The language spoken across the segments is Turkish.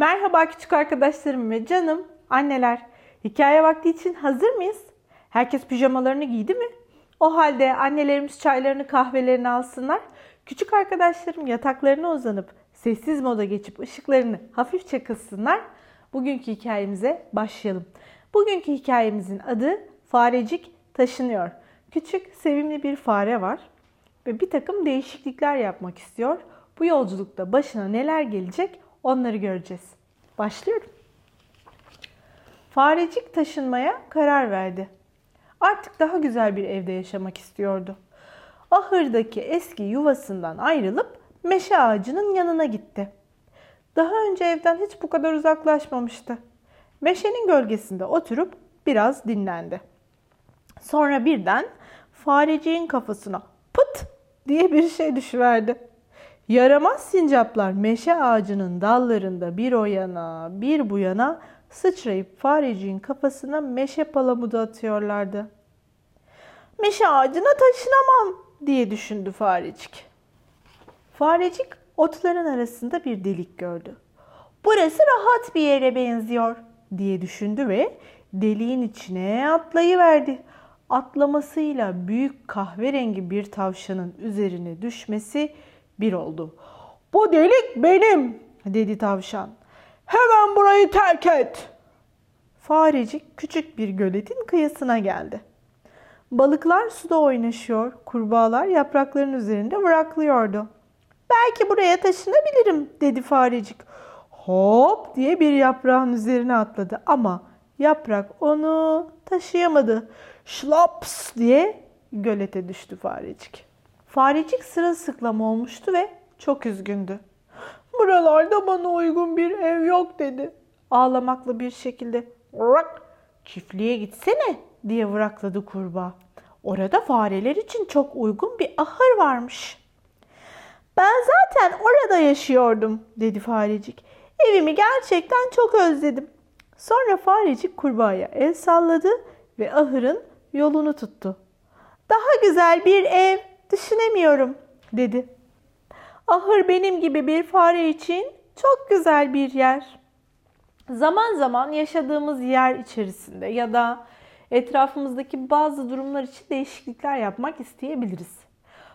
Merhaba küçük arkadaşlarım ve canım anneler. Hikaye vakti için hazır mıyız? Herkes pijamalarını giydi mi? O halde annelerimiz çaylarını kahvelerini alsınlar. Küçük arkadaşlarım yataklarına uzanıp sessiz moda geçip ışıklarını hafifçe kıssınlar. Bugünkü hikayemize başlayalım. Bugünkü hikayemizin adı Farecik Taşınıyor. Küçük sevimli bir fare var ve bir takım değişiklikler yapmak istiyor. Bu yolculukta başına neler gelecek onları göreceğiz. Başlıyorum. Farecik taşınmaya karar verdi. Artık daha güzel bir evde yaşamak istiyordu. Ahırdaki eski yuvasından ayrılıp meşe ağacının yanına gitti. Daha önce evden hiç bu kadar uzaklaşmamıştı. Meşenin gölgesinde oturup biraz dinlendi. Sonra birden fareciğin kafasına pıt diye bir şey düşüverdi. Yaramaz sincaplar meşe ağacının dallarında bir o yana bir bu yana sıçrayıp fareciğin kafasına meşe palamudu atıyorlardı. Meşe ağacına taşınamam diye düşündü farecik. Farecik otların arasında bir delik gördü. Burası rahat bir yere benziyor diye düşündü ve deliğin içine atlayıverdi. Atlamasıyla büyük kahverengi bir tavşanın üzerine düşmesi bir oldu. Bu delik benim dedi tavşan. Hemen burayı terk et. Farecik küçük bir göletin kıyısına geldi. Balıklar suda oynaşıyor, kurbağalar yaprakların üzerinde bıraklıyordu. Belki buraya taşınabilirim dedi farecik. Hop diye bir yaprağın üzerine atladı ama yaprak onu taşıyamadı. Şlaps diye gölete düştü farecik. Farecik sırılsıklam olmuştu ve çok üzgündü. Buralarda bana uygun bir ev yok dedi. Ağlamaklı bir şekilde. Vrak, çiftliğe gitsene diye vırakladı kurbağa. Orada fareler için çok uygun bir ahır varmış. Ben zaten orada yaşıyordum dedi farecik. Evimi gerçekten çok özledim. Sonra farecik kurbağaya el salladı ve ahırın yolunu tuttu. Daha güzel bir ev düşünemiyorum dedi. Ahır benim gibi bir fare için çok güzel bir yer. Zaman zaman yaşadığımız yer içerisinde ya da etrafımızdaki bazı durumlar için değişiklikler yapmak isteyebiliriz.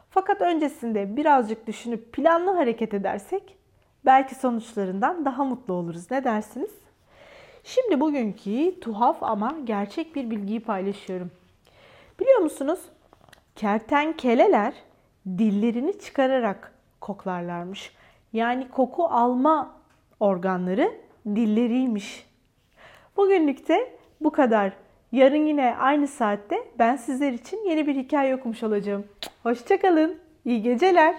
Fakat öncesinde birazcık düşünüp planlı hareket edersek belki sonuçlarından daha mutlu oluruz. Ne dersiniz? Şimdi bugünkü tuhaf ama gerçek bir bilgiyi paylaşıyorum. Biliyor musunuz? Kertenkeleler dillerini çıkararak koklarlarmış. Yani koku alma organları dilleriymiş. Bugünlük de bu kadar. Yarın yine aynı saatte ben sizler için yeni bir hikaye okumuş olacağım. Hoşçakalın. İyi geceler.